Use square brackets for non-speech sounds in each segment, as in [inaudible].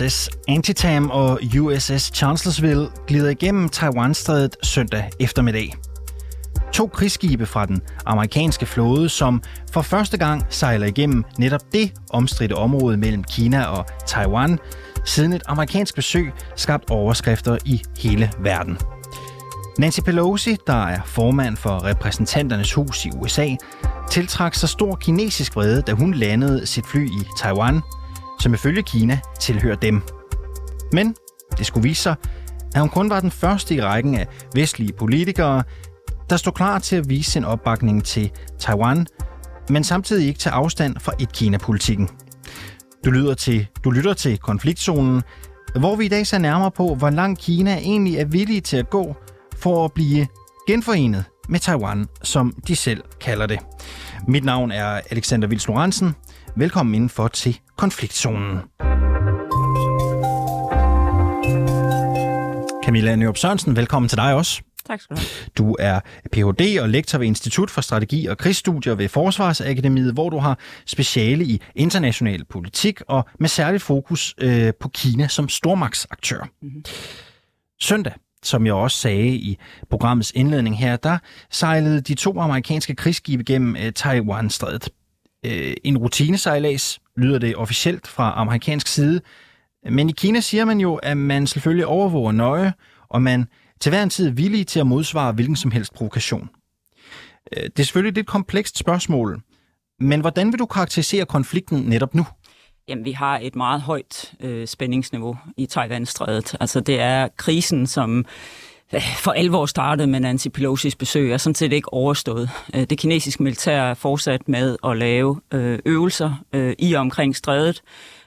USS Antietam og USS Chancellorsville glider igennem Taiwanstrædet søndag eftermiddag. To krigsskibe fra den amerikanske flåde, som for første gang sejler igennem netop det omstridte område mellem Kina og Taiwan, siden et amerikansk besøg skabt overskrifter i hele verden. Nancy Pelosi, der er formand for repræsentanternes hus i USA, tiltrak sig stor kinesisk vrede, da hun landede sit fly i Taiwan, som ifølge Kina tilhører dem. Men det skulle vise sig, at hun kun var den første i rækken af vestlige politikere, der stod klar til at vise sin opbakning til Taiwan, men samtidig ikke tage afstand fra et-Kina-politikken. Du lytter til, du lytter til konfliktzonen, hvor vi i dag ser nærmere på, hvor langt Kina egentlig er villige til at gå for at blive genforenet med Taiwan, som de selv kalder det. Mit navn er Alexander Vils Lorentzen. Velkommen indenfor til konfliktzonen. Camilla Nørup Sørensen, velkommen til dig også. Tak skal du have. Du er Ph.D. og lektor ved Institut for Strategi og Krigsstudier ved Forsvarsakademiet, hvor du har speciale i international politik og med særligt fokus øh, på Kina som stormagtsaktør. Mm-hmm. Søndag, som jeg også sagde i programmets indledning her, der sejlede de to amerikanske krigsskibe gennem øh, Taiwan-strædet. Øh, en rutinesejlads lyder det officielt fra amerikansk side, men i Kina siger man jo, at man selvfølgelig overvåger nøje, og man til hver en tid villig til at modsvare hvilken som helst provokation. Øh, det er selvfølgelig et komplekst spørgsmål, men hvordan vil du karakterisere konflikten netop nu? Jamen, vi har et meget højt øh, spændingsniveau i Taiwan-strædet. Altså, det er krisen, som for alvor startede med Nancy Pelosi's besøg, er sådan set ikke overstået. Øh, det kinesiske militær er fortsat med at lave øh, øvelser øh, i og omkring strædet.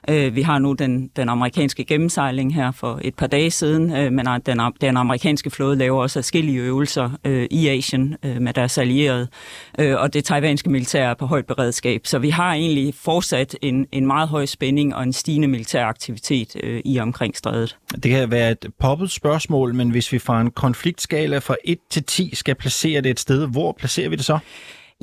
Øh, vi har nu den, den amerikanske gennemsejling her for et par dage siden, øh, men den, den amerikanske flåde laver også forskellige øvelser øh, i Asien øh, med deres allierede, øh, og det taiwanske militær er på højt beredskab. Så vi har egentlig fortsat en, en meget høj spænding og en stigende militær aktivitet øh, i omkring strædet. Det kan være et poppet spørgsmål, men hvis vi fra en konfliktskala fra 1 til 10 skal placere det et sted, hvor placerer vi det så?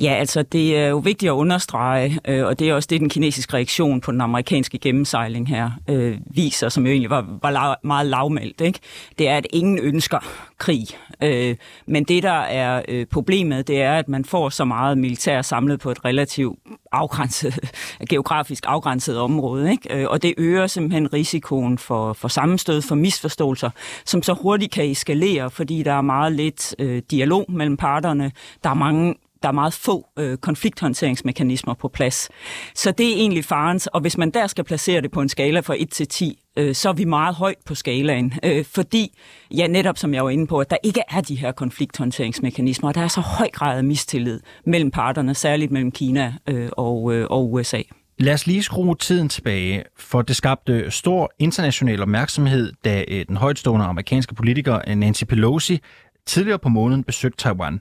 Ja, altså det er jo vigtigt at understrege, øh, og det er også det, den kinesiske reaktion på den amerikanske gennemsejling her øh, viser, som jo egentlig var, var lav, meget lavmældt. Ikke? Det er, at ingen ønsker krig. Øh, men det, der er øh, problemet, det er, at man får så meget militær samlet på et relativt afgrænset, [laughs] geografisk afgrænset område. Ikke? Øh, og det øger simpelthen risikoen for, for sammenstød, for misforståelser, som så hurtigt kan eskalere, fordi der er meget lidt øh, dialog mellem parterne. Der er mange der er meget få øh, konflikthåndteringsmekanismer på plads. Så det er egentlig farens, og hvis man der skal placere det på en skala fra 1 til 10, øh, så er vi meget højt på skalaen, øh, fordi, ja netop som jeg var inde på, at der ikke er de her konflikthåndteringsmekanismer, og der er så høj grad af mistillid mellem parterne, særligt mellem Kina øh, og, øh, og USA. Lad os lige skrue tiden tilbage, for det skabte stor international opmærksomhed, da øh, den højtstående amerikanske politiker øh, Nancy Pelosi tidligere på måneden besøgte Taiwan.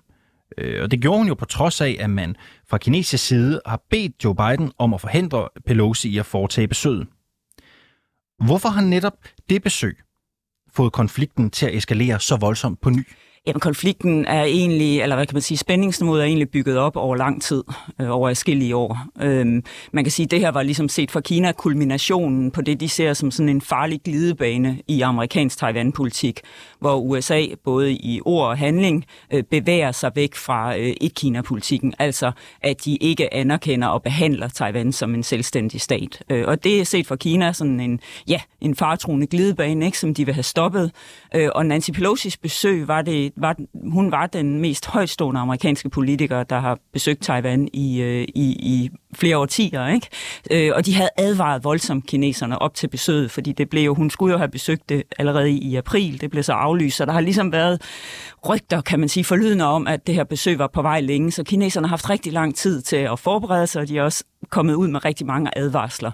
Øh, og det gjorde hun jo på trods af, at man fra kinesisk side har bedt Joe Biden om at forhindre Pelosi i at foretage besøget. Hvorfor har netop det besøg fået konflikten til at eskalere så voldsomt på ny? Jamen, konflikten er egentlig, eller hvad kan man sige, spændingsniveauet er egentlig bygget op over lang tid, øh, over forskellige år. Øhm, man kan sige, at det her var ligesom set fra Kina kulminationen på det, de ser som sådan en farlig glidebane i amerikansk Taiwan-politik, hvor USA både i ord og handling øh, bevæger sig væk fra øh, et-Kina-politikken, altså at de ikke anerkender og behandler Taiwan som en selvstændig stat. Øh, og det er set fra Kina sådan en, ja, en fartruende glidebane, ikke, som de vil have stoppet. Øh, og Nancy Pelosi's besøg var det var, hun var den mest højtstående amerikanske politiker, der har besøgt Taiwan i, øh, i, i flere årtier. Ikke? Øh, og de havde advaret voldsomt kineserne op til besøget, fordi det blev jo, hun skulle jo have besøgt det allerede i april. Det blev så aflyst, så der har ligesom været rygter, kan man sige, forlydende om, at det her besøg var på vej længe. Så kineserne har haft rigtig lang tid til at forberede sig, og de er også kommet ud med rigtig mange advarsler.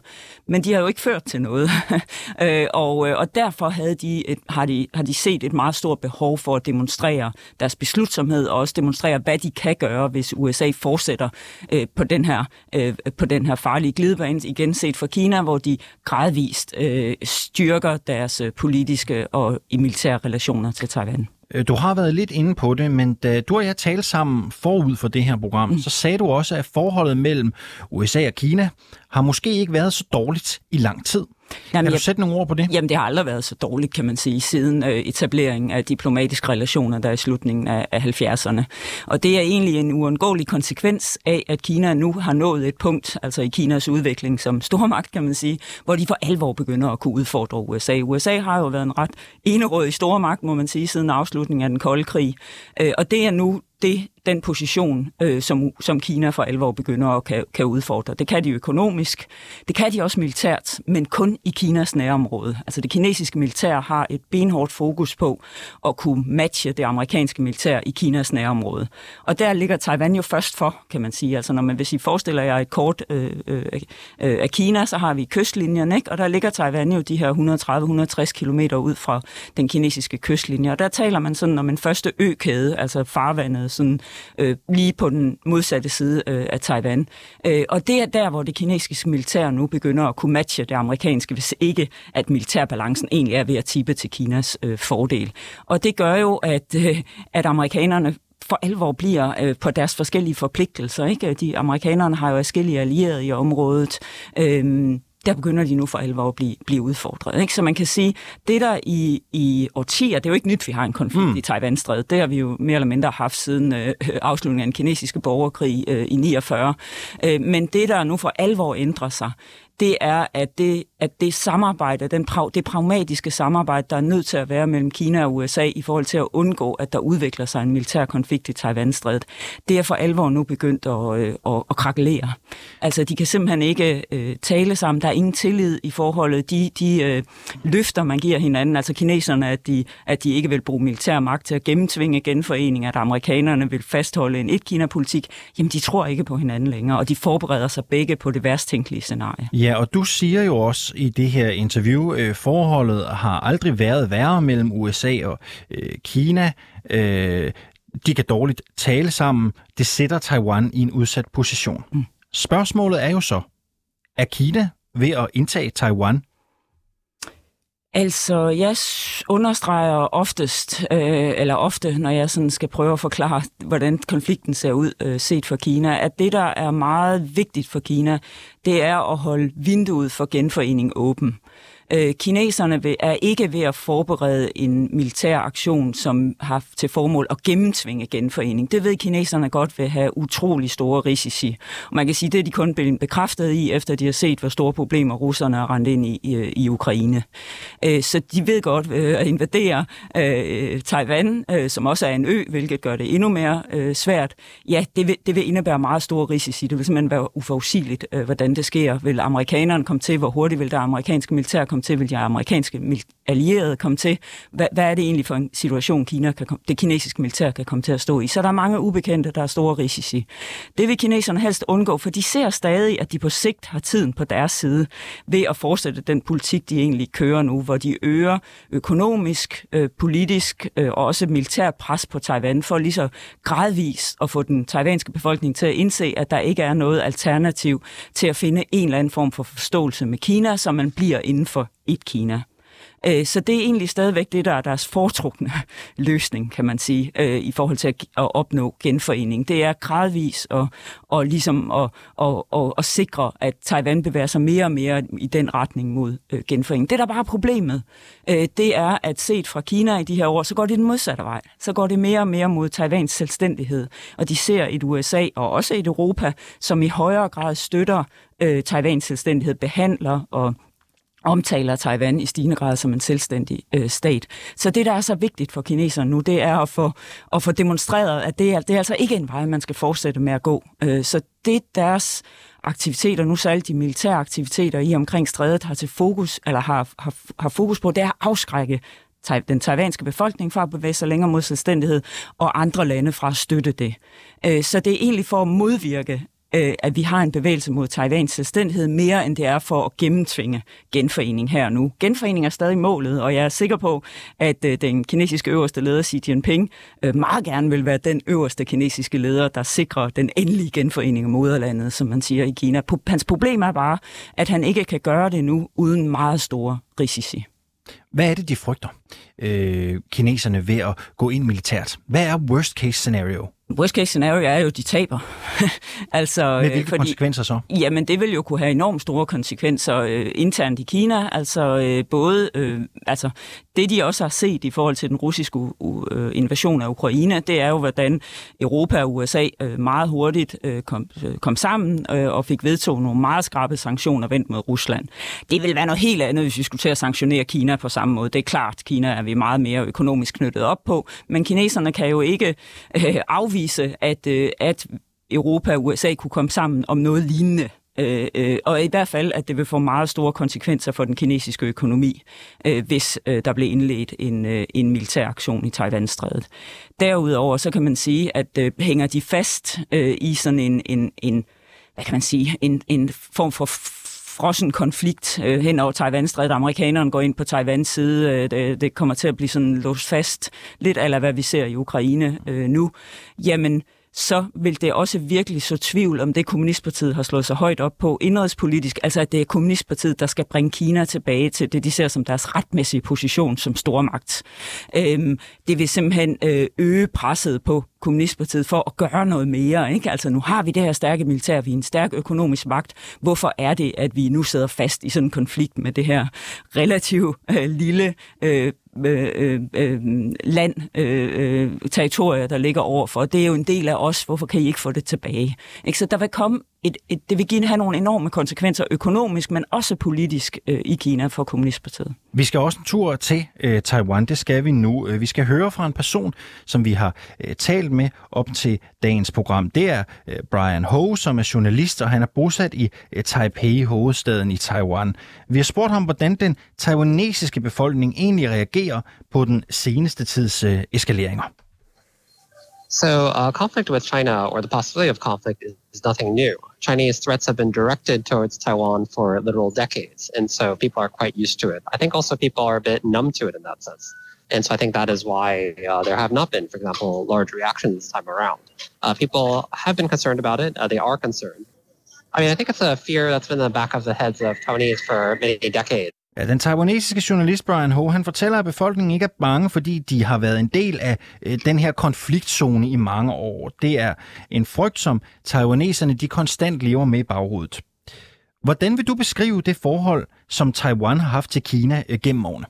Men de har jo ikke ført til noget. [laughs] øh, og, øh, og derfor havde de et, har, de, har de set et meget stort behov for at demonstrere deres beslutsomhed, og også demonstrere, hvad de kan gøre, hvis USA fortsætter øh, på, den her, øh, på den her farlige glidebane, igen set fra Kina, hvor de gradvist øh, styrker deres øh, politiske og militære relationer til Taiwan. Øh, du har været lidt inde på det, men da du og jeg talte sammen forud for det her program, mm. så sagde du også, at forholdet mellem USA og Kina har måske ikke været så dårligt i lang tid. Jamen, kan du sætte nogle ord på det? Jamen, det har aldrig været så dårligt, kan man sige, siden øh, etableringen af diplomatiske relationer, der er i slutningen af, af 70'erne. Og det er egentlig en uundgåelig konsekvens af, at Kina nu har nået et punkt, altså i Kinas udvikling som stormagt, kan man sige, hvor de for alvor begynder at kunne udfordre USA. USA har jo været en ret enerådig stormagt, må man sige, siden afslutningen af den kolde krig. Øh, og det er nu det, den position, øh, som, som Kina for alvor begynder at kan, kan udfordre. Det kan de økonomisk, det kan de også militært, men kun i Kinas nærområde. Altså det kinesiske militær har et benhårdt fokus på at kunne matche det amerikanske militær i Kinas nærområde. Og der ligger Taiwan jo først for, kan man sige. Altså når man, hvis I forestiller jer et kort øh, øh, øh, af Kina, så har vi kystlinjen, ikke? og der ligger Taiwan jo de her 130-160 km ud fra den kinesiske kystlinje. Og der taler man sådan om en første økæde, altså farvandet, sådan øh, lige på den modsatte side øh, af Taiwan. Øh, og det er der, hvor det kinesiske militær nu begynder at kunne matche det amerikanske, hvis ikke at militærbalancen egentlig er ved at tippe til Kinas øh, fordel. Og det gør jo, at, øh, at amerikanerne for alvor bliver øh, på deres forskellige forpligtelser. Ikke? De amerikanerne har jo forskellige allierede i området. Øh, der begynder de nu for alvor at blive, blive udfordret. Ikke? Så man kan sige, det der i, i årtier, det er jo ikke nyt, vi har en konflikt mm. i Taiwan-strædet. Det har vi jo mere eller mindre haft siden øh, afslutningen af den kinesiske borgerkrig øh, i 49. Øh, men det, der nu for alvor ændrer sig, det er, at det, at det samarbejde, den, det pragmatiske samarbejde, der er nødt til at være mellem Kina og USA i forhold til at undgå, at der udvikler sig en militær konflikt i Taiwanstrædet, det er for alvor nu begyndt at, øh, at, at krakelere. Altså, de kan simpelthen ikke øh, tale sammen. Der er ingen tillid i forholdet. De, de øh, løfter, man giver hinanden, altså kineserne, at de, at de ikke vil bruge militær magt til at gennemtvinge genforening, at amerikanerne vil fastholde en et-Kina-politik, jamen, de tror ikke på hinanden længere, og de forbereder sig begge på det værst tænkelige scenarie. Ja, og du siger jo også i det her interview, øh, forholdet har aldrig været værre mellem USA og øh, Kina. Øh, de kan dårligt tale sammen. Det sætter Taiwan i en udsat position. Mm. Spørgsmålet er jo så, er Kina ved at indtage Taiwan Altså, jeg understreger oftest, øh, eller ofte, når jeg sådan skal prøve at forklare, hvordan konflikten ser ud øh, set for Kina, at det, der er meget vigtigt for Kina, det er at holde vinduet for genforening åben. Øh, Øh, kineserne vil, er ikke ved at forberede en militær aktion, som har til formål at gennemtvinge genforening. Det ved kineserne godt vil have utrolig store risici. Og man kan sige, det er de kun blevet bekræftet i, efter de har set, hvor store problemer russerne har rendt ind i, i, i Ukraine. Øh, så de ved godt øh, at invadere øh, Taiwan, øh, som også er en ø, hvilket gør det endnu mere øh, svært. Ja, det vil, det vil indebære meget store risici. Det vil simpelthen være uforudsigeligt, øh, hvordan det sker. Vil amerikanerne komme til? Hvor hurtigt vil der amerikanske militær komme til? Vil de amerikanske allierede komme til? Hvad, hvad er det egentlig for en situation, Kina kan komme, det kinesiske militær kan komme til at stå i? Så der er mange ubekendte, der er store risici. Det vil kineserne helst undgå, for de ser stadig, at de på sigt har tiden på deres side ved at fortsætte den politik, de egentlig kører nu, hvor de øger økonomisk, øh, politisk øh, og også militært pres på Taiwan for lige så gradvist at få den taiwanske befolkning til at indse, at der ikke er noget alternativ til at finde en eller anden form for forståelse med Kina, så man bliver inden for et Kina. Øh, så det er egentlig stadigvæk det, der er deres foretrukne [laughs] løsning, kan man sige, øh, i forhold til at opnå genforening. Det er gradvis og, og ligesom at, og, og, at sikre, at Taiwan bevæger sig mere og mere i den retning mod øh, genforening. Det, der bare er problemet, det er, at set fra Kina i de her år, så går det den modsatte vej. Så går det mere og mere mod Taiwans selvstændighed. Og de ser et USA og også et Europa, som i højere grad støtter øh, Taiwans selvstændighed, behandler og omtaler Taiwan i stigende grad som en selvstændig øh, stat. Så det, der er så vigtigt for kineserne nu, det er at få, at få demonstreret, at det er, det er altså ikke en vej, man skal fortsætte med at gå. Øh, så det deres aktiviteter, nu særligt de militære aktiviteter i omkring strædet, har til fokus, eller har, har, har fokus på, det er at afskrække den taiwanske befolkning fra at bevæge sig længere mod selvstændighed, og andre lande fra at støtte det. Øh, så det er egentlig for at modvirke øh, at vi har en bevægelse mod Taiwans selvstændighed mere, end det er for at gennemtvinge genforening her og nu. Genforening er stadig målet, og jeg er sikker på, at øh, den kinesiske øverste leder Xi Jinping øh, meget gerne vil være den øverste kinesiske leder, der sikrer den endelige genforening af moderlandet, som man siger i Kina. Hans problem er bare, at han ikke kan gøre det nu uden meget store risici. Hvad er det, de frygter, øh, kineserne, ved at gå ind militært? Hvad er worst case scenario? Worst case scenario er jo, at de taber. [laughs] altså, Med hvilke øh, fordi, konsekvenser så? Jamen, det vil jo kunne have enormt store konsekvenser øh, internt i Kina. Altså, øh, både øh, altså, det, de også har set i forhold til den russiske uh, invasion af Ukraine, det er jo, hvordan Europa og USA uh, meget hurtigt uh, kom, uh, kom sammen uh, og fik vedtaget nogle meget skrappe sanktioner vendt mod Rusland. Det vil være noget helt andet, hvis vi skulle til at sanktionere Kina på samme måde. Det er klart, Kina er vi meget mere økonomisk knyttet op på, men kineserne kan jo ikke uh, afvise, at, øh, at Europa og USA kunne komme sammen om noget lignende Øh, øh, og i hvert fald, at det vil få meget store konsekvenser for den kinesiske økonomi, øh, hvis øh, der blev indledt en, øh, en militær aktion i Taiwan-strædet. Derudover så kan man sige, at øh, hænger de fast øh, i sådan en, en, en, hvad kan man sige, en, en form for frossen konflikt øh, hen over Taiwan-strædet. Amerikanerne går ind på Taiwans side. Øh, det, det kommer til at blive sådan låst fast, lidt af hvad vi ser i Ukraine øh, nu. Jamen, så vil det også virkelig så tvivl om det, kommunistpartiet har slået sig højt op på indrigspolitisk, altså at det er kommunistpartiet, der skal bringe Kina tilbage til det, de ser som deres retmæssige position som stormagt. Øhm, det vil simpelthen øh, øge presset på kommunistpartiet for at gøre noget mere. Ikke? Altså nu har vi det her stærke militær, vi er en stærk økonomisk magt. Hvorfor er det, at vi nu sidder fast i sådan en konflikt med det her relativt øh, lille øh, Øh, øh, øh, land, øh, øh, territorier, der ligger overfor. Det er jo en del af os. Hvorfor kan I ikke få det tilbage? Ikke? Så der vil komme et, et, det vil give have nogle enorme konsekvenser økonomisk, men også politisk øh, i Kina for Kommunistpartiet. Vi skal også en tur til øh, Taiwan, det skal vi nu. Øh, vi skal høre fra en person, som vi har øh, talt med op til dagens program. Det er øh, Brian Ho, som er journalist, og han er bosat i øh, Taipei, hovedstaden i Taiwan. Vi har spurgt ham, hvordan den taiwanesiske befolkning egentlig reagerer på den seneste tids øh, eskaleringer. So, uh, conflict with China or the possibility of conflict is, is, nothing new. Chinese threats have been directed towards Taiwan for literal decades, and so people are quite used to it. I think also people are a bit numb to it in that sense. And so I think that is why uh, there have not been, for example, large reactions this time around. Uh, people have been concerned about it. Uh, they are concerned. I mean, I think it's a fear that's been in the back of the heads of Taiwanese for many decades. Ja, den taiwanesiske journalist Brian Ho, han fortæller, at befolkningen ikke er bange, fordi de har været en del af øh, den her konfliktzone i mange år. Det er en frygt, som taiwaneserne de konstant lever med i baghovedet. Hvordan vil du beskrive det forhold, som Taiwan har haft til Kina øh, gennem årene?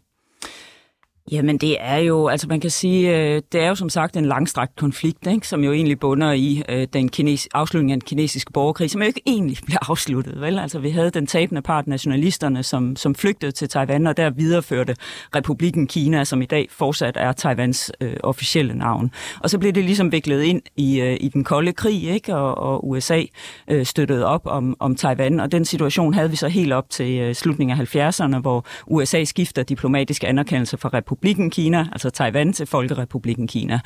Jamen det er jo, altså man kan sige, øh, det er jo som sagt en langstrakt konflikt, ikke? som jo egentlig bunder i øh, den kines, afslutning af den kinesiske borgerkrig, som jo ikke egentlig [laughs] blev afsluttet. Vel? Altså vi havde den tabende part, nationalisterne, som, som flygtede til Taiwan, og der videreførte Republiken Kina, som i dag fortsat er Taiwans øh, officielle navn. Og så blev det ligesom viklet ind i, øh, i den kolde krig, ikke? Og, og USA øh, støttede op om, om Taiwan, og den situation havde vi så helt op til øh, slutningen af 70'erne, hvor USA skifter diplomatisk anerkendelse fra Republiken Republiken Kina, altså Taiwan til Folkerepubliken Kina.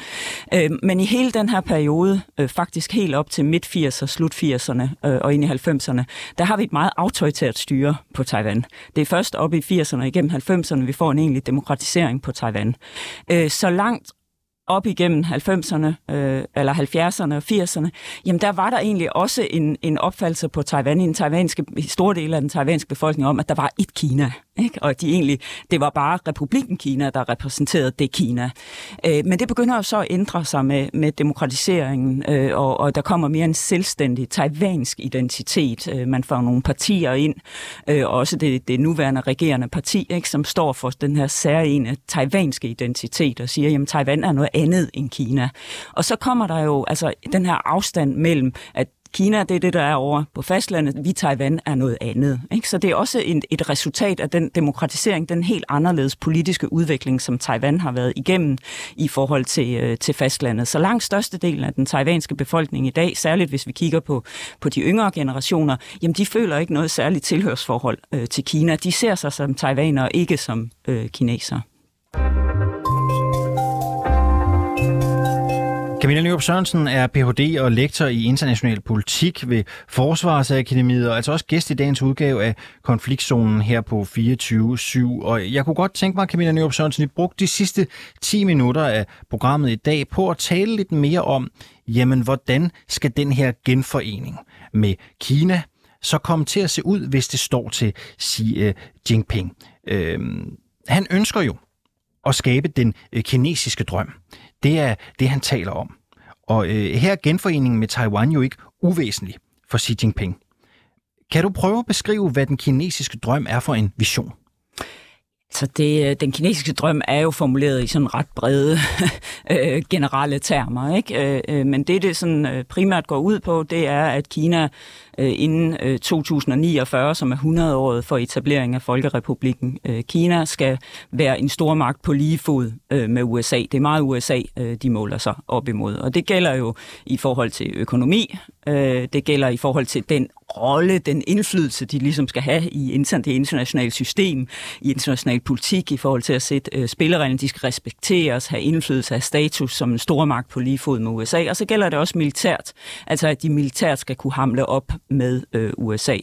Øh, men i hele den her periode, øh, faktisk helt op til midt 80'erne, slut 80'erne øh, og ind i 90'erne, der har vi et meget autoritært styre på Taiwan. Det er først op i 80'erne og igennem 90'erne, vi får en egentlig demokratisering på Taiwan. Øh, så langt op igennem 90'erne, øh, eller 70'erne og 80'erne, jamen der var der egentlig også en, en opfattelse på Taiwan, i den taiwanske, store del af den taiwanske befolkning om, at der var et Kina. Ikke? Og de egentlig, det var bare republikken Kina, der repræsenterede det Kina. Øh, men det begynder jo så at ændre sig med, med demokratiseringen, øh, og, og der kommer mere en selvstændig taiwansk identitet. Øh, man får nogle partier ind, øh, også det, det nuværende regerende parti, ikke, som står for den her særlige taiwanske identitet og siger, jamen Taiwan er noget andet end Kina. Og så kommer der jo altså den her afstand mellem, at Kina, det er det, der er over på fastlandet. Vi Taiwan er noget andet. Ikke? Så det er også et, et resultat af den demokratisering, den helt anderledes politiske udvikling, som Taiwan har været igennem i forhold til, øh, til fastlandet. Så langt størstedelen af den taiwanske befolkning i dag, særligt hvis vi kigger på, på de yngre generationer, jamen de føler ikke noget særligt tilhørsforhold øh, til Kina. De ser sig som taiwanere, ikke som øh, kinesere. Camilla Nyrup Sørensen er Ph.D. og lektor i international politik ved Forsvarsakademiet, og altså også gæst i dagens udgave af Konfliktzonen her på 24.7. Og jeg kunne godt tænke mig, Camilla Nyrup Sørensen, at I brugte de sidste 10 minutter af programmet i dag på at tale lidt mere om, jamen hvordan skal den her genforening med Kina så komme til at se ud, hvis det står til Xi øh, Jinping. Øhm, han ønsker jo at skabe den øh, kinesiske drøm. Det er det, han taler om. Og øh, her er genforeningen med Taiwan jo ikke uvæsentlig for Xi Jinping. Kan du prøve at beskrive, hvad den kinesiske drøm er for en vision? Så det, øh, den kinesiske drøm er jo formuleret i sådan ret brede [laughs] øh, generelle termer. Ikke? Øh, øh men det, det sådan primært går ud på, det er, at Kina Øh, inden øh, 2049, som er 100-året for etablering af Folkerepublikken øh, Kina, skal være en stor magt på lige fod med USA. Det er meget USA, de måler sig op imod. Og det gælder jo i forhold til økonomi, det gælder i forhold til den rolle, den indflydelse, de ligesom skal have i det internationale system, i international politik i forhold til at sætte øh, spillereglerne. De skal respekteres, have indflydelse, have status som en stor magt på lige fod med USA. Og så gælder det også militært, altså at de militært skal kunne hamle op med øh, USA.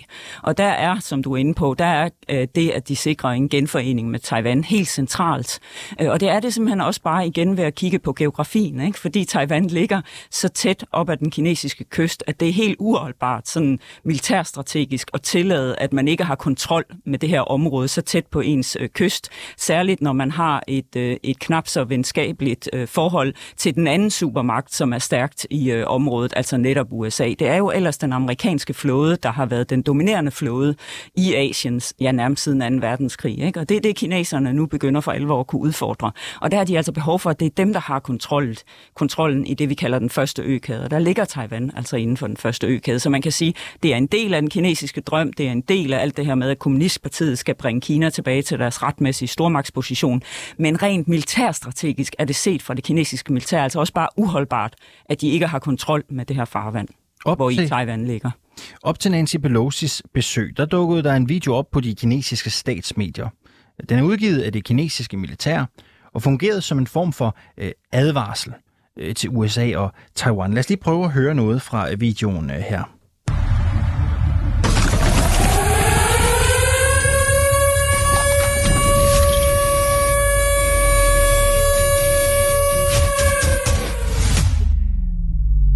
Og der er, som du er inde på, der er øh, det, at de sikrer en genforening med Taiwan helt centralt. Øh, og det er det simpelthen også bare igen ved at kigge på geografien, ikke? fordi Taiwan ligger så tæt op ad den kinesiske kyst, at det er helt uholdbart sådan militærstrategisk at tillade, at man ikke har kontrol med det her område så tæt på ens øh, kyst, særligt når man har et, øh, et knap så venskabeligt øh, forhold til den anden supermagt, som er stærkt i øh, området, altså netop USA. Det er jo ellers den amerikanske flåde, der har været den dominerende flåde i Asien, ja nærmest siden 2. verdenskrig. Ikke? Og det er det, kineserne nu begynder for alvor at kunne udfordre. Og der har de altså behov for, at det er dem, der har kontrollen, kontrollen i det, vi kalder den første økæde. Og der ligger Taiwan altså inden for den første økæde. Så man kan sige, det er en del af den kinesiske drøm, det er en del af alt det her med, at Kommunistpartiet skal bringe Kina tilbage til deres retmæssige stormagtsposition. Men rent militærstrategisk er det set fra det kinesiske militær altså også bare uholdbart, at de ikke har kontrol med det her farvand, op hvor i Taiwan ligger. Op til Nancy Pelosi's besøg, der dukkede der en video op på de kinesiske statsmedier. Den er udgivet af det kinesiske militær og fungerede som en form for øh, advarsel øh, til USA og Taiwan. Lad os lige prøve at høre noget fra øh, videoen øh, her.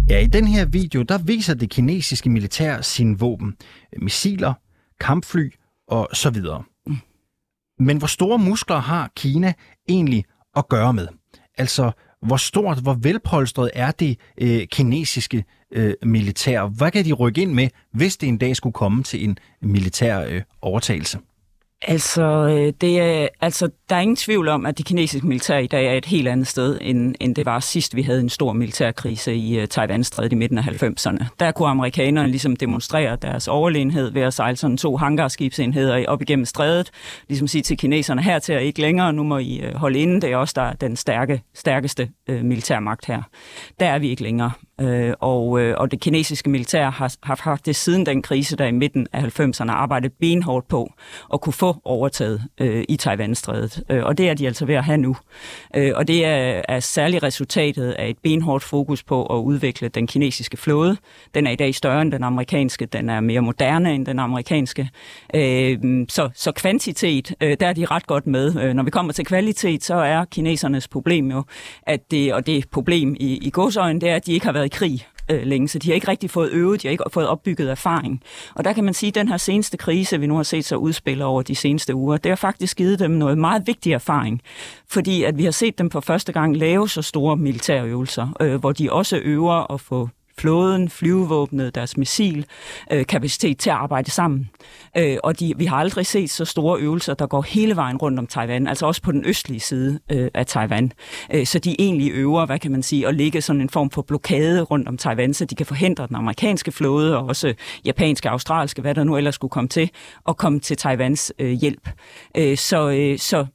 Ja, i den her video, der viser det kinesiske militær sine våben. Missiler, kampfly og så videre. Men hvor store muskler har Kina egentlig at gøre med? Altså, hvor stort, hvor velpolstret er det øh, kinesiske øh, militær? Hvad kan de rykke ind med, hvis det en dag skulle komme til en militær øh, overtagelse? Altså, øh, det er, altså, der er ingen tvivl om, at det kinesiske militær i dag er et helt andet sted, end, end det var sidst, vi havde en stor militærkrise i øh, uh, taiwan i midten af 90'erne. Der kunne amerikanerne ligesom demonstrere deres overlegenhed ved at sejle sådan to hangarskibsenheder op igennem strædet, ligesom sige til kineserne, her til ikke længere, nu må I øh, holde inde, det er også der er den stærke, stærkeste uh, militærmagt her. Der er vi ikke længere. Øh, og, øh, og det kinesiske militær har, har faktisk siden den krise, der i midten af 90'erne arbejdet benhårdt på at kunne få overtaget øh, i Taiwan-strædet. Øh, og det er de altså ved at have nu. Øh, og det er, er særligt resultatet af et benhårdt fokus på at udvikle den kinesiske flåde. Den er i dag større end den amerikanske, den er mere moderne end den amerikanske. Øh, så, så kvantitet, øh, der er de ret godt med. Øh, når vi kommer til kvalitet, så er kinesernes problem jo, at det, og det problem i, i godsøjen, det er, at de ikke har været i krig øh, længe, så de har ikke rigtig fået øvet, de har ikke fået opbygget erfaring. Og der kan man sige, at den her seneste krise, vi nu har set sig udspille over de seneste uger, det har faktisk givet dem noget meget vigtig erfaring, fordi at vi har set dem for første gang lave så store militærøvelser, øh, hvor de også øver at få flåden, flyvevåbnet, deres missilkapacitet øh, til at arbejde sammen. Øh, og de, vi har aldrig set så store øvelser, der går hele vejen rundt om Taiwan, altså også på den østlige side øh, af Taiwan. Øh, så de egentlig øver, hvad kan man sige, at lægge sådan en form for blokade rundt om Taiwan, så de kan forhindre den amerikanske flåde, og også japanske, australske, hvad der nu ellers skulle komme til, at komme til Taiwans øh, hjælp. Øh, så, øh, så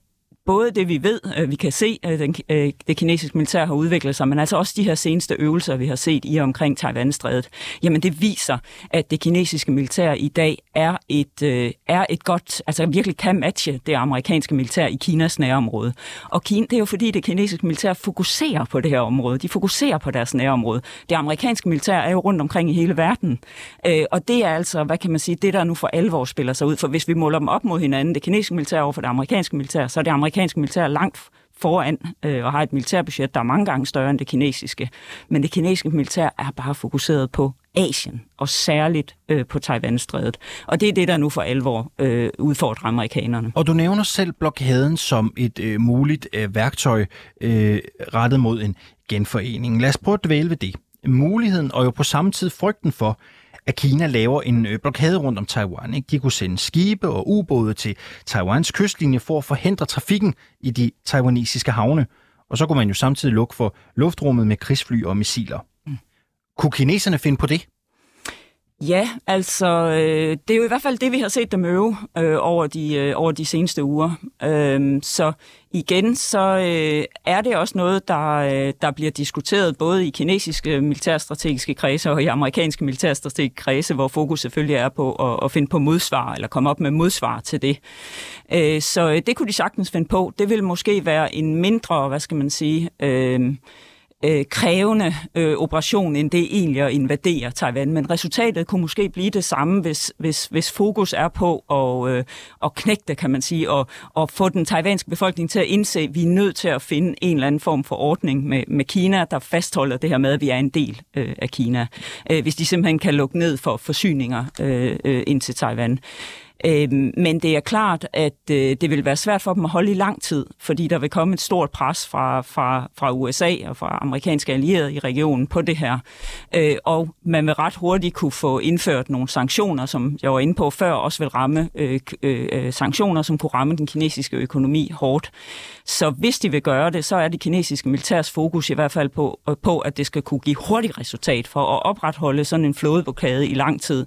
både det, vi ved, øh, vi kan se, at den, øh, det kinesiske militær har udviklet sig, men altså også de her seneste øvelser, vi har set i og omkring Taiwan-strædet, jamen det viser, at det kinesiske militær i dag er et, øh, er et godt, altså virkelig kan matche det amerikanske militær i Kinas nærområde. Og Kina, det er jo fordi, det kinesiske militær fokuserer på det her område. De fokuserer på deres nærområde. Det amerikanske militær er jo rundt omkring i hele verden. Øh, og det er altså, hvad kan man sige, det der nu for alvor spiller sig ud. For hvis vi måler dem op mod hinanden, det kinesiske militær over for det amerikanske militær, så er det amerikanske amerikanske militær langt foran øh, og har et militærbudget, der er mange gange større end det kinesiske. Men det kinesiske militær er bare fokuseret på Asien, og særligt øh, på Taiwan-strædet. Og det er det, der nu for alvor øh, udfordrer amerikanerne. Og du nævner selv blokaden som et øh, muligt øh, værktøj øh, rettet mod en genforening. Lad os prøve at dvæle ved det. Muligheden og jo på samme tid frygten for, at Kina laver en øh, blokade rundt om Taiwan. Ikke? De kunne sende skibe og ubåde til Taiwans kystlinje for at forhindre trafikken i de taiwanesiske havne. Og så kunne man jo samtidig lukke for luftrummet med krigsfly og missiler. Mm. Kunne kineserne finde på det? Ja, altså øh, det er jo i hvert fald det, vi har set dem øve øh, over, de, øh, over de seneste uger. Øh, så igen, så øh, er det også noget, der, øh, der bliver diskuteret både i kinesiske militærstrategiske kredse og i amerikanske militærstrategiske kredse, hvor fokus selvfølgelig er på at, at finde på modsvar, eller komme op med modsvar til det. Øh, så øh, det kunne de sagtens finde på. Det vil måske være en mindre, hvad skal man sige... Øh, øh, krævende øh, operation, end det egentlig at invadere Taiwan. Men resultatet kunne måske blive det samme, hvis, hvis, hvis fokus er på at, øh, at knække det, kan man sige, og, og få den taiwanske befolkning til at indse, at vi er nødt til at finde en eller anden form for ordning med, med Kina, der fastholder det her med, at vi er en del øh, af Kina. Øh, hvis de simpelthen kan lukke ned for forsyninger øh, øh, ind til Taiwan. Øh, men det er klart, at øh, det vil være svært for dem at holde i lang tid, fordi der vil komme et stort pres fra, fra, fra USA og fra amerikanske allierede i regionen på det her. Øh, og man vil ret hurtigt kunne få indført nogle sanktioner, som jeg var inde på før, også vil ramme øh, øh, øh, sanktioner, som kunne ramme den kinesiske økonomi hårdt. Så hvis de vil gøre det, så er det kinesiske militærs fokus i hvert fald på, øh, på at det skal kunne give hurtigt resultat for at opretholde sådan en flådeblokade i lang tid.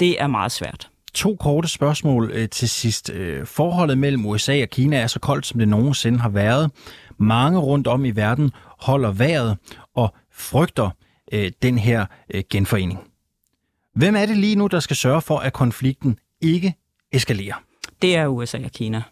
Det er meget svært. To korte spørgsmål øh, til sidst. Øh, forholdet mellem USA og Kina er så koldt, som det nogensinde har været. Mange rundt om i verden holder vejret og frygter øh, den her øh, genforening. Hvem er det lige nu, der skal sørge for, at konflikten ikke eskalerer? Det er USA og Kina.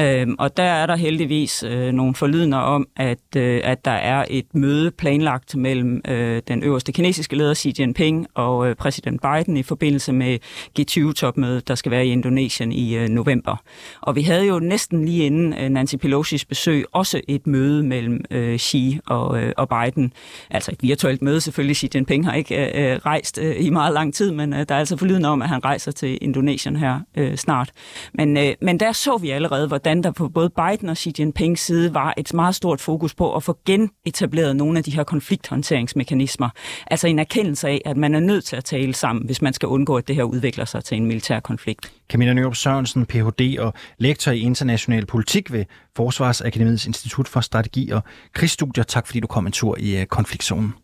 Øhm, og der er der heldigvis øh, nogle forlydende om, at, øh, at der er et møde planlagt mellem øh, den øverste kinesiske leder Xi Jinping og øh, præsident Biden i forbindelse med G20-topmødet, der skal være i Indonesien i øh, november. Og vi havde jo næsten lige inden øh, Nancy Pelosi's besøg også et møde mellem øh, Xi og, øh, og Biden. Altså et virtuelt møde selvfølgelig. Xi Jinping har ikke øh, øh rejst øh, i meget lang tid, men øh, der er altså forlydende om, at han rejser til Indonesien her øh, snart. Men, øh, men der så vi allerede, hvor hvordan der på både Biden og Xi Jinpings side var et meget stort fokus på at få genetableret nogle af de her konflikthåndteringsmekanismer. Altså en erkendelse af, at man er nødt til at tale sammen, hvis man skal undgå, at det her udvikler sig til en militær konflikt. Camilla Nørup Sørensen, Ph.D. og lektor i international politik ved Forsvarsakademiets Institut for Strategi og Krigsstudier. Tak fordi du kom en tur i øh, konfliktzonen.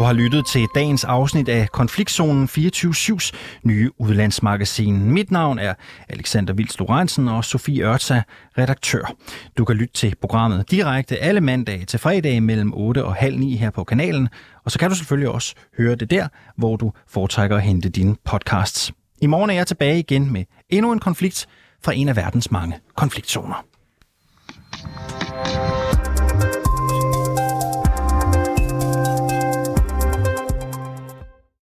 Du har lyttet til dagens afsnit af Konfliktzonen 24-7's nye udlandsmagasin. Mit navn er Alexander Vils Lorentzen og Sofie Ørtsa, redaktør. Du kan lytte til programmet direkte alle mandage til fredag mellem 8 og halv 9 her på kanalen. Og så kan du selvfølgelig også høre det der, hvor du foretrækker at hente dine podcasts. I morgen er jeg tilbage igen med endnu en konflikt fra en af verdens mange konfliktzoner.